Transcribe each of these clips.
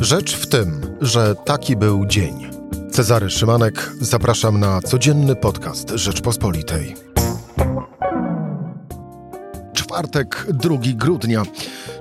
Rzecz w tym, że taki był dzień. Cezary Szymanek, zapraszam na codzienny podcast Rzeczpospolitej. Czwartek, 2 grudnia.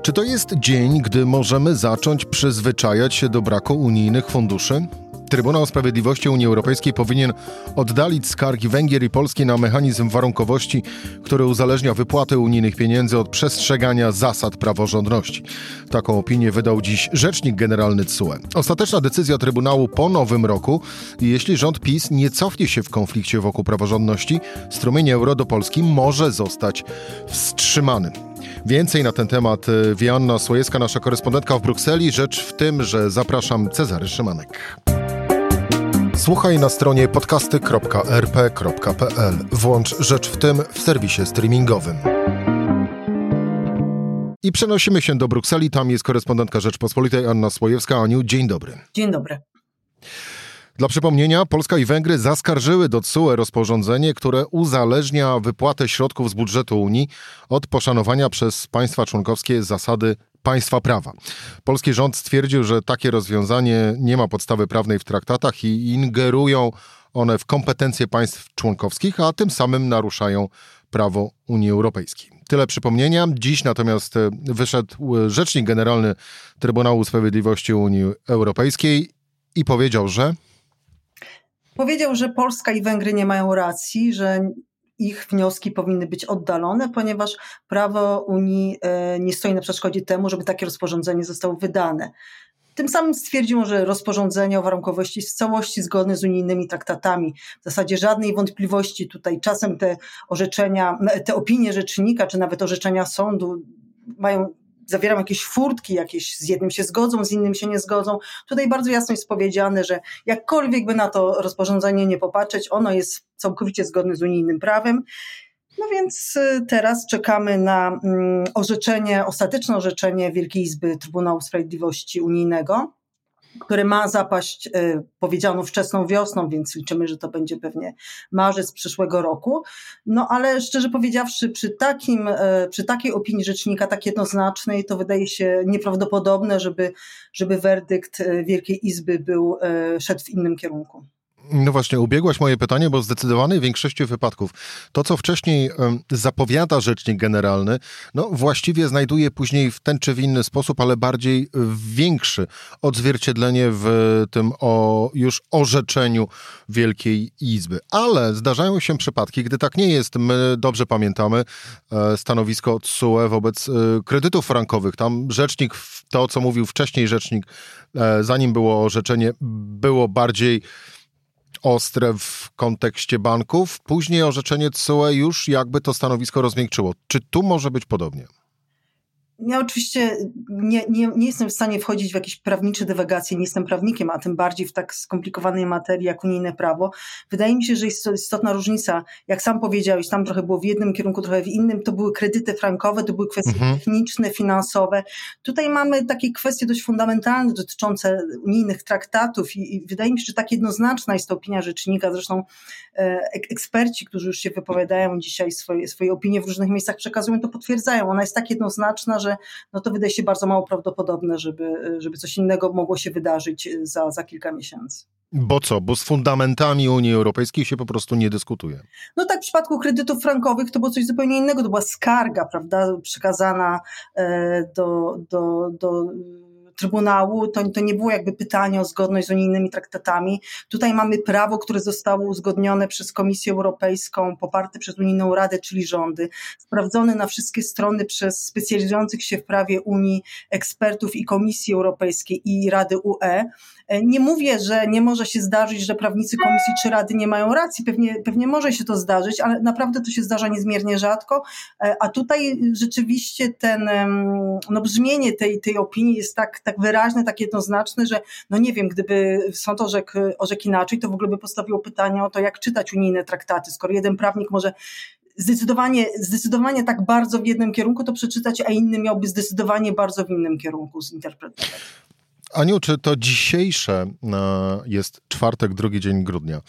Czy to jest dzień, gdy możemy zacząć przyzwyczajać się do braku unijnych funduszy? Trybunał Sprawiedliwości Unii Europejskiej powinien oddalić skargi Węgier i Polski na mechanizm warunkowości, który uzależnia wypłatę unijnych pieniędzy od przestrzegania zasad praworządności. Taką opinię wydał dziś rzecznik generalny TSUE. Ostateczna decyzja Trybunału po nowym roku i jeśli rząd PiS nie cofnie się w konflikcie wokół praworządności, strumień euro do Polski może zostać wstrzymany. Więcej na ten temat y, wie Anna Słojewska, nasza korespondentka w Brukseli. Rzecz w tym, że zapraszam Cezary Szymanek. Słuchaj na stronie podcasty.rp.pl. Włącz Rzecz w tym w serwisie streamingowym. I przenosimy się do Brukseli. Tam jest korespondentka Rzeczpospolitej Anna Słojewska. Aniu, dzień dobry. Dzień dobry. Dla przypomnienia, Polska i Węgry zaskarżyły do TSUE rozporządzenie, które uzależnia wypłatę środków z budżetu Unii od poszanowania przez państwa członkowskie zasady państwa prawa. Polski rząd stwierdził, że takie rozwiązanie nie ma podstawy prawnej w traktatach i ingerują one w kompetencje państw członkowskich, a tym samym naruszają prawo Unii Europejskiej. Tyle przypomnienia. Dziś natomiast e, wyszedł e, rzecznik generalny Trybunału Sprawiedliwości Unii Europejskiej i powiedział, że Powiedział, że Polska i Węgry nie mają racji, że ich wnioski powinny być oddalone, ponieważ prawo Unii e, nie stoi na przeszkodzie temu, żeby takie rozporządzenie zostało wydane. Tym samym stwierdził, że rozporządzenie o warunkowości jest w całości zgodne z unijnymi traktatami. W zasadzie żadnej wątpliwości tutaj. Czasem te orzeczenia, te opinie rzecznika, czy nawet orzeczenia sądu mają zawieram jakieś furtki, jakieś z jednym się zgodzą, z innym się nie zgodzą. Tutaj bardzo jasno jest powiedziane, że jakkolwiek by na to rozporządzenie nie popatrzeć, ono jest całkowicie zgodne z unijnym prawem. No więc y, teraz czekamy na mm, orzeczenie, ostateczne orzeczenie Wielkiej Izby Trybunału Sprawiedliwości Unijnego które ma zapaść, y, powiedziano, wczesną wiosną, więc liczymy, że to będzie pewnie marzec przyszłego roku. No ale szczerze powiedziawszy, przy, takim, y, przy takiej opinii rzecznika, tak jednoznacznej, to wydaje się nieprawdopodobne, żeby, żeby werdykt y, Wielkiej Izby był, szedł w innym kierunku. No właśnie, ubiegłaś moje pytanie, bo w zdecydowanej większości wypadków to, co wcześniej zapowiada rzecznik generalny, no właściwie znajduje później w ten czy w inny sposób, ale bardziej większy odzwierciedlenie w tym o już orzeczeniu Wielkiej Izby. Ale zdarzają się przypadki, gdy tak nie jest. My dobrze pamiętamy e, stanowisko TSUE wobec e, kredytów frankowych. Tam rzecznik, to co mówił wcześniej rzecznik, e, zanim było orzeczenie, było bardziej ostre w kontekście banków. Później orzeczenie TSUE już jakby to stanowisko rozmiękczyło. Czy tu może być podobnie? Ja oczywiście nie, nie, nie jestem w stanie wchodzić w jakieś prawnicze dywagacje, nie jestem prawnikiem, a tym bardziej w tak skomplikowanej materii jak unijne prawo. Wydaje mi się, że jest to istotna różnica. Jak sam powiedziałeś, tam trochę było w jednym kierunku, trochę w innym. To były kredyty frankowe, to były kwestie mhm. techniczne, finansowe. Tutaj mamy takie kwestie dość fundamentalne dotyczące unijnych traktatów i, i wydaje mi się, że tak jednoznaczna jest to opinia rzecznika. Zresztą e, eksperci, którzy już się wypowiadają dzisiaj swoje, swoje opinie w różnych miejscach przekazują, to potwierdzają. Ona jest tak jednoznaczna, że no to wydaje się bardzo mało prawdopodobne, żeby, żeby coś innego mogło się wydarzyć za, za kilka miesięcy. Bo co? Bo z fundamentami Unii Europejskiej się po prostu nie dyskutuje. No tak, w przypadku kredytów frankowych to było coś zupełnie innego. To była skarga, prawda, przekazana e, do, do, do Trybunału, to, to nie było jakby pytanie o zgodność z unijnymi traktatami. Tutaj mamy prawo, które zostało uzgodnione przez Komisję Europejską, poparte przez Unijną Radę, czyli rządy, sprawdzone na wszystkie strony przez specjalizujących się w prawie Unii ekspertów i Komisji Europejskiej i Rady UE. E, nie mówię, że nie może się zdarzyć, że prawnicy Komisji czy Rady nie mają racji, pewnie, pewnie może się to zdarzyć, ale naprawdę to się zdarza niezmiernie rzadko, e, a tutaj rzeczywiście ten, no brzmienie tej, tej opinii jest tak, tak wyraźne, tak jednoznaczne, że no nie wiem, gdyby sąd orzekł, orzekł inaczej, to w ogóle by postawiło pytanie o to, jak czytać unijne traktaty, skoro jeden prawnik może zdecydowanie, zdecydowanie tak bardzo w jednym kierunku to przeczytać, a inny miałby zdecydowanie bardzo w innym kierunku zinterpretować. Aniu, czy to dzisiejsze e, jest czwartek, drugi dzień grudnia?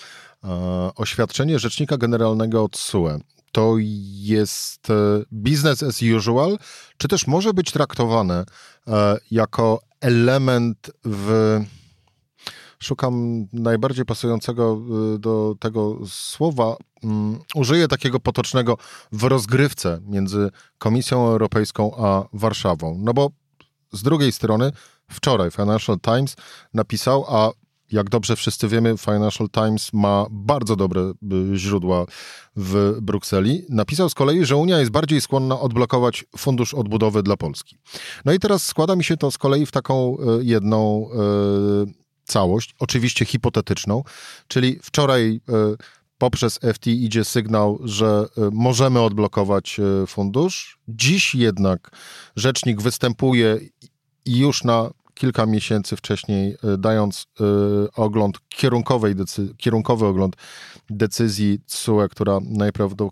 E, oświadczenie Rzecznika Generalnego od SUE to jest e, business as usual, czy też może być traktowane jako element w. Szukam najbardziej pasującego do tego słowa. Mm, użyję takiego potocznego w rozgrywce między Komisją Europejską a Warszawą. No bo z drugiej strony wczoraj Financial Times napisał, a jak dobrze wszyscy wiemy, Financial Times ma bardzo dobre y, źródła w Brukseli. Napisał z kolei, że Unia jest bardziej skłonna odblokować fundusz odbudowy dla Polski. No i teraz składa mi się to z kolei w taką y, jedną y, całość, oczywiście hipotetyczną, czyli wczoraj poprzez FT idzie sygnał, że możemy odblokować fundusz. Dziś jednak rzecznik występuje już na kilka miesięcy wcześniej, e, dając e, ogląd kierunkowej decy- kierunkowy ogląd decyzji TSUE, która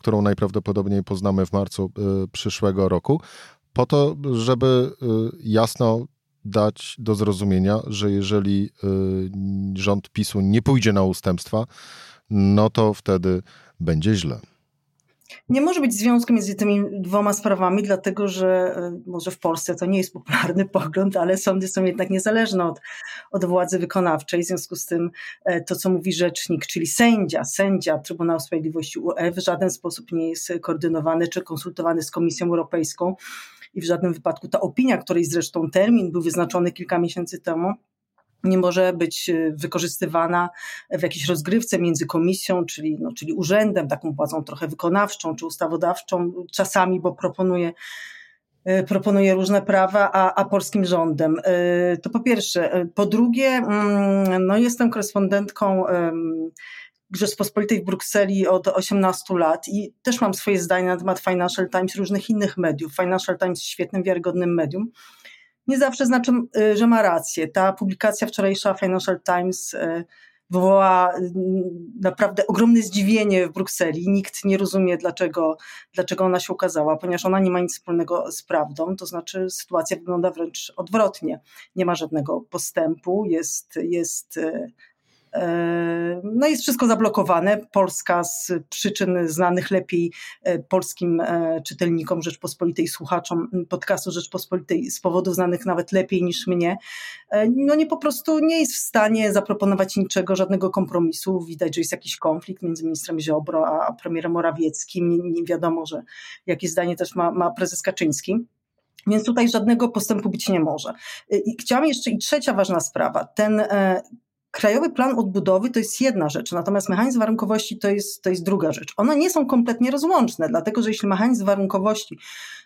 którą najprawdopodobniej poznamy w marcu e, przyszłego roku, po to, żeby jasno dać do zrozumienia, że jeżeli rząd PiSu nie pójdzie na ustępstwa, no to wtedy będzie źle. Nie może być związku między tymi dwoma sprawami, dlatego że e, może w Polsce to nie jest popularny pogląd, ale sądy są jednak niezależne od, od władzy wykonawczej. W związku z tym e, to, co mówi rzecznik, czyli sędzia, sędzia Trybunału Sprawiedliwości UE w żaden sposób nie jest koordynowany czy konsultowany z Komisją Europejską i w żadnym wypadku ta opinia, której zresztą termin był wyznaczony kilka miesięcy temu, nie może być e, wykorzystywana w jakiejś rozgrywce między komisją, czyli, no, czyli urzędem, taką władzą trochę wykonawczą czy ustawodawczą, czasami, bo proponuje e, proponuje różne prawa, a, a polskim rządem. E, to po pierwsze. Po drugie, mm, no jestem korespondentką Rzeczpospolitej w Brukseli od 18 lat i też mam swoje zdanie na temat Financial Times, różnych innych mediów. Financial Times świetnym, wiarygodnym medium nie zawsze znaczy, y, że ma rację. Ta publikacja wczorajsza Financial Times y, wywołała y, naprawdę ogromne zdziwienie w Brukseli. Nikt nie rozumie, dlaczego, dlaczego ona się ukazała, ponieważ ona nie ma nic wspólnego z prawdą. To znaczy, sytuacja wygląda wręcz odwrotnie. Nie ma żadnego postępu, jest, jest no jest wszystko zablokowane. Polska z przyczyn znanych lepiej e, polskim e, czytelnikom Rzeczpospolitej, słuchaczom podcastu Rzeczpospolitej z powodów znanych nawet lepiej niż mnie, no nie po prostu nie jest w stanie zaproponować niczego, żadnego kompromisu. Widać, że jest jakiś konflikt między ministrem Ziobro a premierem Morawieckim. Nie, nie wiadomo, że jakie zdanie też ma, ma prezes Kaczyński. Więc tutaj żadnego postępu być nie może. I chciałam jeszcze i trzecia ważna sprawa. Ten Krajowy plan odbudowy to jest jedna rzecz, natomiast mechanizm warunkowości to jest, to jest druga rzecz. One nie są kompletnie rozłączne, dlatego że jeśli mechanizm warunkowości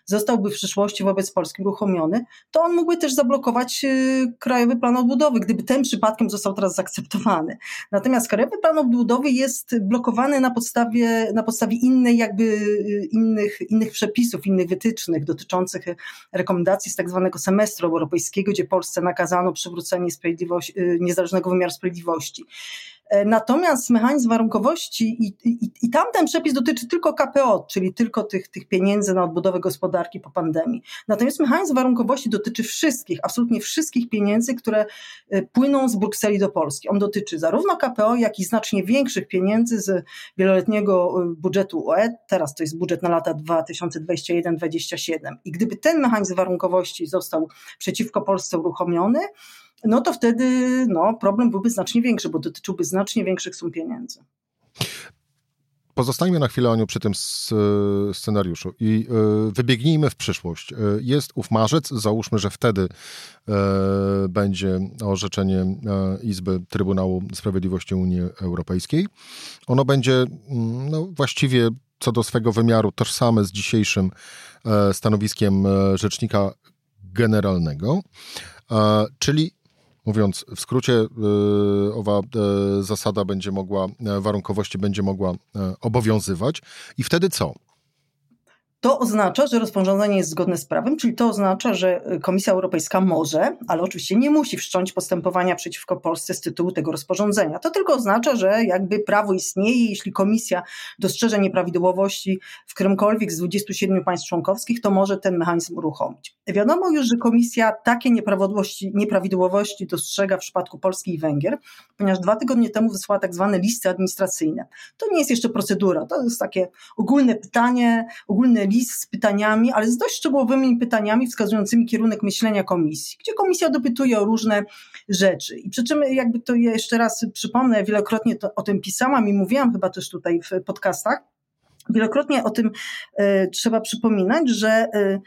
zostałby w przyszłości wobec Polski uruchomiony, to on mógłby też zablokować y, Krajowy Plan Odbudowy, gdyby ten przypadkiem został teraz zaakceptowany. Natomiast Krajowy Plan Odbudowy jest blokowany na podstawie, na podstawie innej, jakby y, innych, innych przepisów, innych wytycznych dotyczących rekomendacji z tak zwanego semestru europejskiego, gdzie Polsce nakazano przywrócenie y, niezależnego wymiaru sprawiedliwości. E, natomiast mechanizm warunkowości i, i, i tamten przepis dotyczy tylko KPO, czyli tylko tych, tych pieniędzy na odbudowę gospodarki po pandemii. Natomiast mechanizm warunkowości dotyczy wszystkich, absolutnie wszystkich pieniędzy, które e, płyną z Brukseli do Polski. On dotyczy zarówno KPO, jak i znacznie większych pieniędzy z wieloletniego e, budżetu UE. Teraz to jest budżet na lata 2021-2027. I gdyby ten mechanizm warunkowości został przeciwko Polsce uruchomiony, no to wtedy no, problem byłby znacznie większy, bo dotyczyłby znacznie większych sum pieniędzy. Pozostańmy na chwilę, Aniu, przy tym scenariuszu i e, wybiegnijmy w przyszłość. E, jest ów marzec, załóżmy, że wtedy e, będzie orzeczenie Izby Trybunału Sprawiedliwości Unii Europejskiej. Ono będzie mm, no, właściwie co do swego wymiaru tożsame z dzisiejszym stanowiskiem Rzecznika Generalnego, czyli Mówiąc w skrócie, y, owa y, zasada będzie mogła, y, warunkowości będzie mogła obowiązywać. I wtedy co? To oznacza, że rozporządzenie jest zgodne z prawem, czyli to oznacza, że Komisja Europejska może, ale oczywiście nie musi wszcząć postępowania przeciwko Polsce z tytułu tego rozporządzenia. To tylko oznacza, że jakby prawo istnieje, jeśli Komisja dostrzeże nieprawidłowości w którymkolwiek z 27 państw członkowskich, to może ten mechanizm uruchomić. Wiadomo już, że Komisja takie nieprawidłowości, nieprawidłowości dostrzega w przypadku Polski i Węgier, ponieważ dwa tygodnie temu wysłała tak zwane listy administracyjne. To nie jest jeszcze procedura, to jest takie ogólne pytanie, ogólne list z pytaniami, ale z dość szczegółowymi pytaniami wskazującymi kierunek myślenia komisji, gdzie komisja dopytuje o różne rzeczy. I przy czym jakby to jeszcze raz przypomnę, wielokrotnie to, o tym pisałam i mówiłam chyba też tutaj w podcastach, Wielokrotnie o tym y, trzeba przypominać, że y,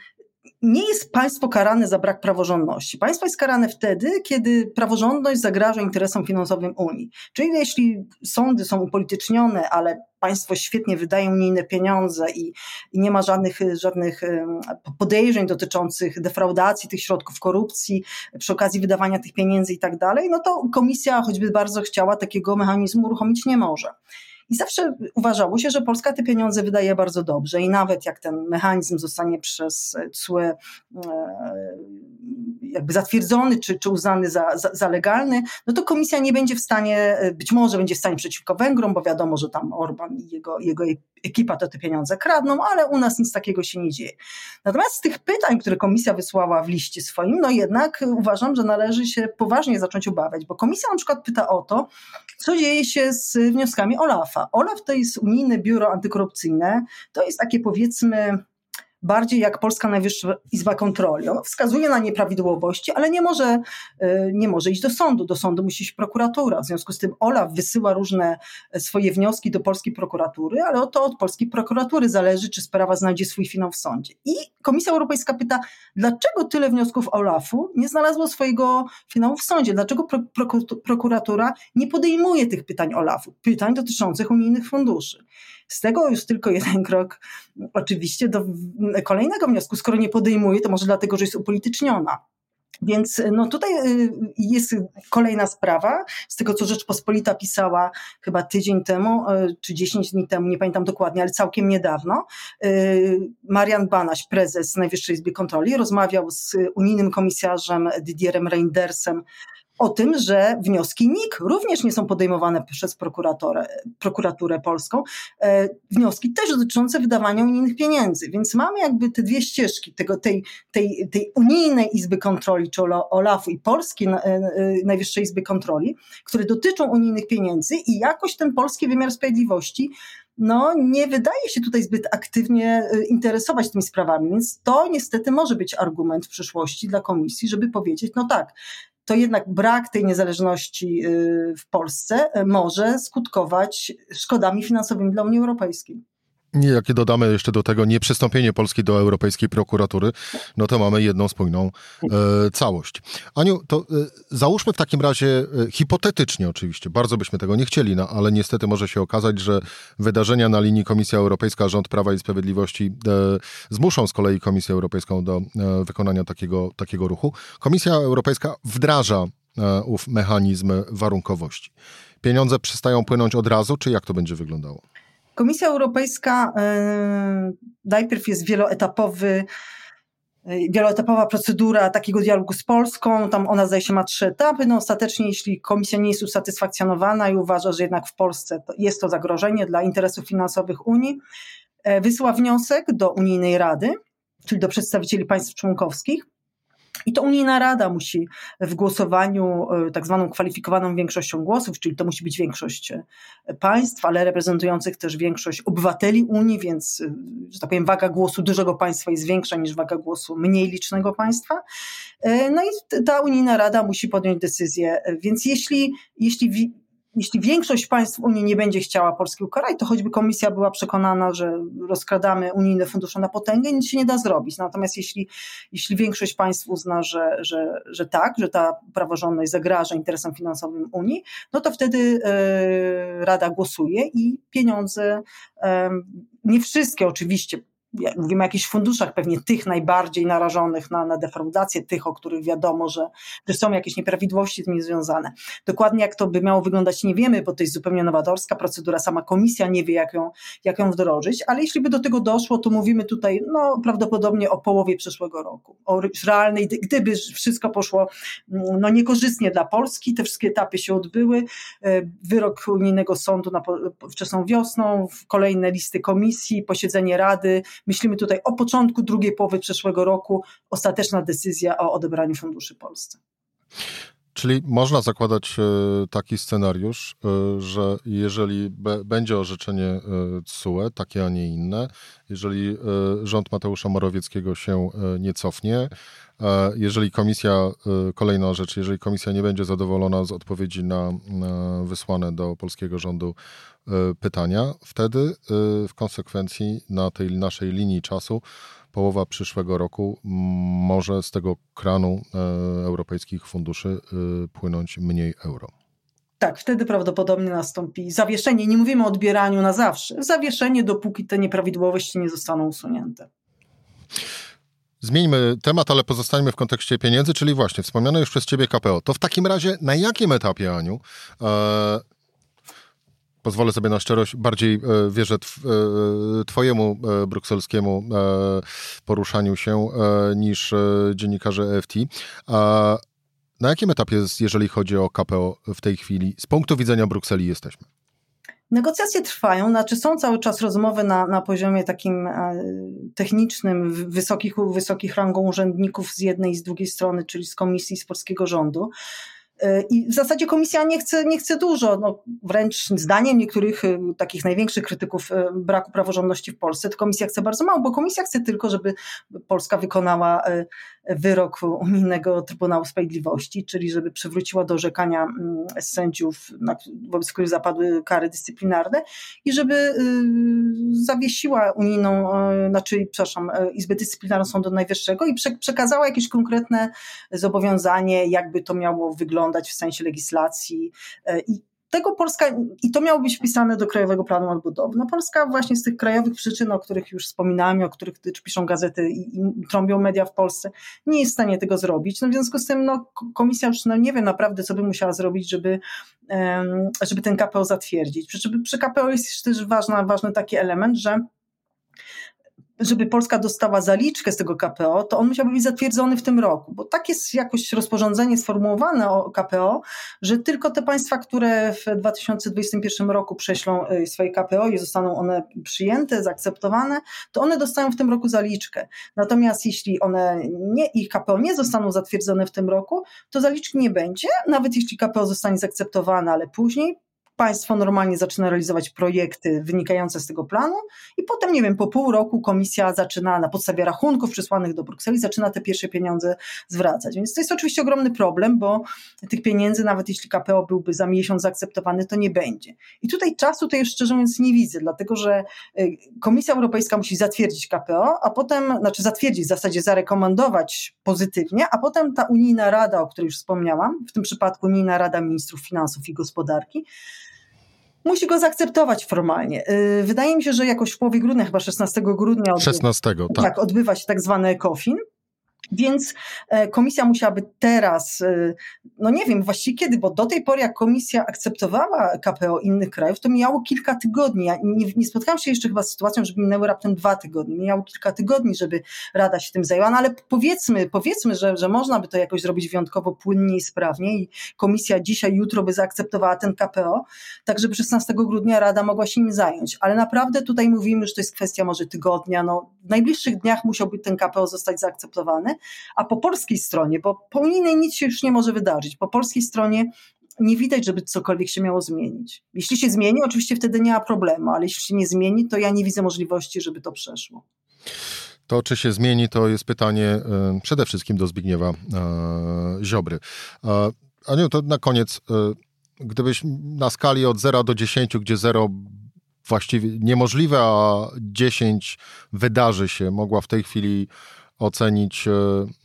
nie jest państwo karane za brak praworządności. Państwo jest karane wtedy, kiedy praworządność zagraża interesom finansowym Unii. Czyli jeśli sądy są upolitycznione, ale państwo świetnie wydaje unijne pieniądze i, i, nie ma żadnych, żadnych podejrzeń dotyczących defraudacji tych środków, korupcji przy okazji wydawania tych pieniędzy i tak dalej, no to komisja, choćby bardzo chciała, takiego mechanizmu uruchomić nie może. I zawsze uważało się, że Polska te pieniądze wydaje bardzo dobrze i nawet jak ten mechanizm zostanie przez CUE e, jakby zatwierdzony czy, czy uznany za, za, za, legalny, no to komisja nie będzie w stanie, być może będzie w stanie przeciwko Węgrom, bo wiadomo, że tam Orban i jego, jego ekipa to te pieniądze kradną, ale u nas nic takiego się nie dzieje. Natomiast z tych pytań, które komisja wysłała w liście swoim, no jednak uważam, że należy się poważnie zacząć obawiać, bo komisja na przykład pyta o to, co dzieje się z wnioskami OLAF-a. OLAF to jest unijne biuro antykorupcyjne, to jest takie powiedzmy bardziej jak Polska Najwyższa Izba Kontroli. On wskazuje na nieprawidłowości, ale nie może, e, nie może iść do sądu. Do sądu musi iść prokuratura. W związku z tym OLAF wysyła różne e, swoje wnioski do polskiej prokuratury, ale to od polskiej prokuratury zależy, czy sprawa znajdzie swój finał w sądzie. I Komisja Europejska pyta, dlaczego tyle wniosków OLAF-u nie znalazło swojego finału w sądzie? Dlaczego prokuratura nie podejmuje tych pytań OLAF-u, pytań dotyczących unijnych funduszy? Z tego już tylko jeden krok oczywiście do kolejnego wniosku. Skoro nie podejmuje, to może dlatego, że jest upolityczniona. Więc no tutaj y, jest kolejna sprawa, z tego co Rzeczpospolita pisała chyba tydzień temu, y, czy 10 dni temu, nie pamiętam dokładnie, ale całkiem niedawno. Y, Marian Banaś, prezes Najwyższej Izby Kontroli, rozmawiał z unijnym komisarzem Didierem Reindersem o tym, że wnioski NIK również nie są podejmowane przez prokuraturę, prokuraturę polską. E, wnioski też dotyczące wydawania unijnych pieniędzy. Więc mamy jakby te dwie ścieżki tego, tej, tej, tej unijnej Izby Kontroli, czy OLAF-u i polskiej e, e, Najwyższej Izby Kontroli, które dotyczą unijnych pieniędzy i jakoś ten polski wymiar sprawiedliwości no, nie wydaje się tutaj zbyt aktywnie interesować tymi sprawami, więc to niestety może być argument w przyszłości dla komisji, żeby powiedzieć, no tak, to jednak brak tej niezależności y, w Polsce może skutkować szkodami finansowymi dla Unii Europejskiej. Jak dodamy jeszcze do tego nieprzystąpienie Polski do Europejskiej Prokuratury, no to mamy jedną spójną e, całość. Aniu, to e, załóżmy w takim razie, e, hipotetycznie oczywiście, bardzo byśmy tego nie chcieli, no, ale niestety może się okazać, że wydarzenia na linii Komisja Europejska, rząd Prawa i Sprawiedliwości e, zmuszą z kolei Komisję Europejską do e, wykonania takiego, takiego ruchu. Komisja Europejska wdraża e, ów mechanizm warunkowości. Pieniądze przestają płynąć od razu, czy jak to będzie wyglądało? Komisja Europejska e, najpierw jest wieloetapowy e, wieloetapowa procedura takiego dialogu z Polską, tam ona zdaje się ma trzy etapy, no ostatecznie jeśli komisja nie jest usatysfakcjonowana i uważa, że jednak w Polsce to jest to zagrożenie dla interesów finansowych Unii, e, wysyła wniosek do Unijnej Rady, czyli do przedstawicieli państw członkowskich, i to Unijna Rada musi w głosowaniu e, tak zwaną kwalifikowaną większością głosów, czyli to musi być większość e, państw, ale reprezentujących też większość obywateli Unii, więc, e, że tak powiem, waga głosu dużego państwa jest większa niż waga głosu mniej licznego państwa. No i ta Unijna Rada musi podjąć decyzję. Więc jeśli, jeśli jeśli większość państw Unii nie będzie chciała Polski ukarać, to choćby komisja była przekonana, że rozkradamy unijne fundusze na potęgę, nic się nie da zrobić. Natomiast jeśli, jeśli większość państw uzna, że, że, że tak, że ta praworządność zagraża interesom finansowym Unii, no to wtedy e, Rada głosuje i pieniądze, e, nie wszystkie oczywiście, mówimy o jakichś funduszach, pewnie tych najbardziej narażonych na, na defraudację, tych, o których wiadomo, że, że są jakieś nieprawidłowości z nimi związane. Dokładnie jak to by miało wyglądać, nie wiemy, bo to jest zupełnie nowatorska procedura, sama komisja nie wie, jak ją, jak ją wdrożyć, ale jeśli by do tego doszło, to mówimy tutaj no, prawdopodobnie o połowie przyszłego roku, o realnej, gdyby wszystko poszło mm, no, niekorzystnie dla Polski, te wszystkie etapy się odbyły, e, wyrok unijnego sądu na wczesną wiosną, kolejne listy komisji, posiedzenie Rady, Myślimy tutaj o początku drugiej połowy przyszłego roku, ostateczna decyzja o odebraniu funduszy Polsce. Czyli można zakładać e, taki scenariusz, e, że jeżeli będzie orzeczenie CUE, takie, a nie inne, jeżeli rząd Mateusza Morawieckiego się nie cofnie, jeżeli komisja, kolejna rzecz, jeżeli komisja nie będzie zadowolona z odpowiedzi na wysłane do polskiego rządu pytania, wtedy w konsekwencji na tej naszej linii czasu połowa przyszłego roku może z tego kranu e, europejskich funduszy e, płynąć mniej euro. Tak, wtedy prawdopodobnie nastąpi zawieszenie. Nie mówimy o odbieraniu na zawsze. Zawieszenie, dopóki te nieprawidłowości nie zostaną usunięte. Zmieńmy temat, ale pozostańmy w kontekście pieniędzy, czyli właśnie wspomniane już przez Ciebie KPO. To w takim razie na jakim etapie, Aniu, e, pozwolę sobie na szczerość, bardziej e, wierzę e, twojemu e, brukselskiemu poruszaniu się niż dziennikarze EFT. Na jakim etapie jest, jeżeli chodzi o KPO w tej chwili? Z punktu widzenia Brukseli jesteśmy. Negocjacje trwają, znaczy są cały czas rozmowy na, na poziomie takim technicznym, wysokich, wysokich rangą urzędników z jednej i z drugiej strony, czyli z komisji, z polskiego rządu. E, I w zasadzie komisja nie chce, nie chce dużo, no, wręcz zdaniem niektórych e, takich największych krytyków e, braku praworządności w Polsce, to komisja chce bardzo mało, bo komisja chce tylko, żeby Polska wykonała wyrok Unijnego Trybunału Sprawiedliwości, czyli żeby przywróciła do orzekania sędziów, wobec których zapadły kary dyscyplinarne i żeby zawiesiła unijną, znaczy, przepraszam, Izbę Dyscyplinarną Sądu Najwyższego i przekazała jakieś konkretne zobowiązanie, jakby to miało wyglądać w sensie legislacji e, i tego Polska, i to miało być wpisane do Krajowego Planu Odbudowy. No Polska właśnie z tych krajowych przyczyn, o których już wspominałem, o których piszą gazety i, i trąbią media w Polsce, nie jest w stanie tego zrobić. No w związku z tym no, komisja już no, nie wie naprawdę, co by musiała zrobić, żeby, żeby ten KPO zatwierdzić. Przy, przy KPO jest też ważna, ważny taki element, że żeby Polska dostała zaliczkę z tego KPO, to on musiałby być zatwierdzony w tym roku, bo tak jest jakoś rozporządzenie sformułowane o KPO, że tylko te państwa, które w 2021 roku prześlą y, swoje KPO i zostaną one przyjęte, zaakceptowane, to one dostają w tym roku zaliczkę. Natomiast jeśli one nie, ich KPO nie zostaną zatwierdzone w tym roku, to zaliczki nie będzie, nawet jeśli KPO zostanie zaakceptowane, ale później państwo normalnie zaczyna realizować projekty wynikające z tego planu i potem, nie wiem, po pół roku komisja zaczyna na podstawie rachunków przysłanych do Brukseli, zaczyna te pierwsze pieniądze zwracać. Więc to jest oczywiście ogromny problem, bo tych pieniędzy, nawet jeśli KPO byłby za miesiąc zaakceptowany, to nie będzie. I tutaj czasu to już szczerze mówiąc nie widzę, dlatego że y, Komisja Europejska musi zatwierdzić KPO, a potem, znaczy zatwierdzić, w zasadzie zarekomendować pozytywnie, a potem ta Unijna Rada, o której już wspomniałam, w tym przypadku Unijna Rada Ministrów Finansów i Gospodarki, musi go zaakceptować formalnie. Y, wydaje mi się, że jakoś w połowie grudnia, chyba 16 grudnia, 16, tak. tak, odbywa się tak zwany ECOFIN. Więc e, komisja musiałaby teraz, e, no nie wiem właściwie kiedy, bo do tej pory, jak komisja akceptowała KPO innych krajów, to mijało kilka tygodni. Ja nie, nie spotkałam się jeszcze chyba z sytuacją, żeby minęły raptem dwa tygodnie. Mijało kilka tygodni, żeby Rada się tym zajęła, no ale powiedzmy, powiedzmy że, że można by to jakoś zrobić wyjątkowo płynnie i sprawnie i komisja dzisiaj, jutro by zaakceptowała ten KPO, tak żeby 16 grudnia Rada mogła się nim zająć. Ale naprawdę tutaj mówimy, że to jest kwestia może tygodnia. No, w najbliższych dniach musiałby ten KPO zostać zaakceptowany a po polskiej stronie, bo po unijnej nic się już nie może wydarzyć, po polskiej stronie nie widać, żeby cokolwiek się miało zmienić. Jeśli się zmieni, oczywiście wtedy nie ma problemu, ale jeśli się nie zmieni, to ja nie widzę możliwości, żeby to przeszło. To, czy się zmieni, to jest pytanie y, przede wszystkim do Zbigniewa y, Ziobry. Y, Aniu, to na koniec, gdybyś na skali od 0 do 10, gdzie 0 właściwie niemożliwe, a 10 wydarzy się, mogła w tej chwili ocenić e,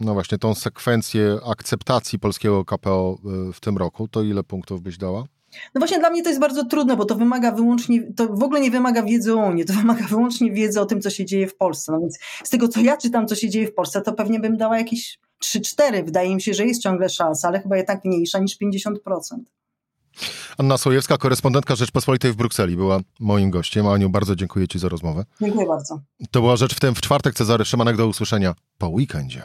no właśnie tą sekwencję akceptacji polskiego KPO e, w tym roku, to ile punktów byś dała? No właśnie dla mnie to jest bardzo trudne, bo to wymaga wyłącznie, to w ogóle nie wymaga wiedzy o Unii, to wymaga wyłącznie wiedzy o tym, co się dzieje w Polsce. No więc z tego, co ja czytam, co się dzieje w Polsce, to pewnie bym dała jakieś 3-4. Wydaje mi się, że jest ciągle szansa, ale chyba jednak mniejsza niż 50%. Anna Sojewska, korespondentka Rzeczpospolitej w Brukseli, była moim gościem. Aniu, bardzo dziękuję Ci za rozmowę. Dziękuję bardzo. To była Rzecz w tym w czwartek. Cezary Szymanek, do usłyszenia po weekendzie.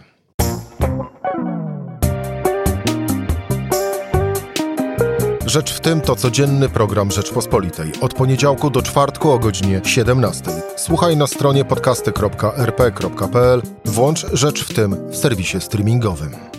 Rzecz w tym to codzienny program Rzeczpospolitej. Od poniedziałku do czwartku o godzinie 17. Słuchaj na stronie podcasty.rp.pl. Włącz Rzecz w tym w serwisie streamingowym.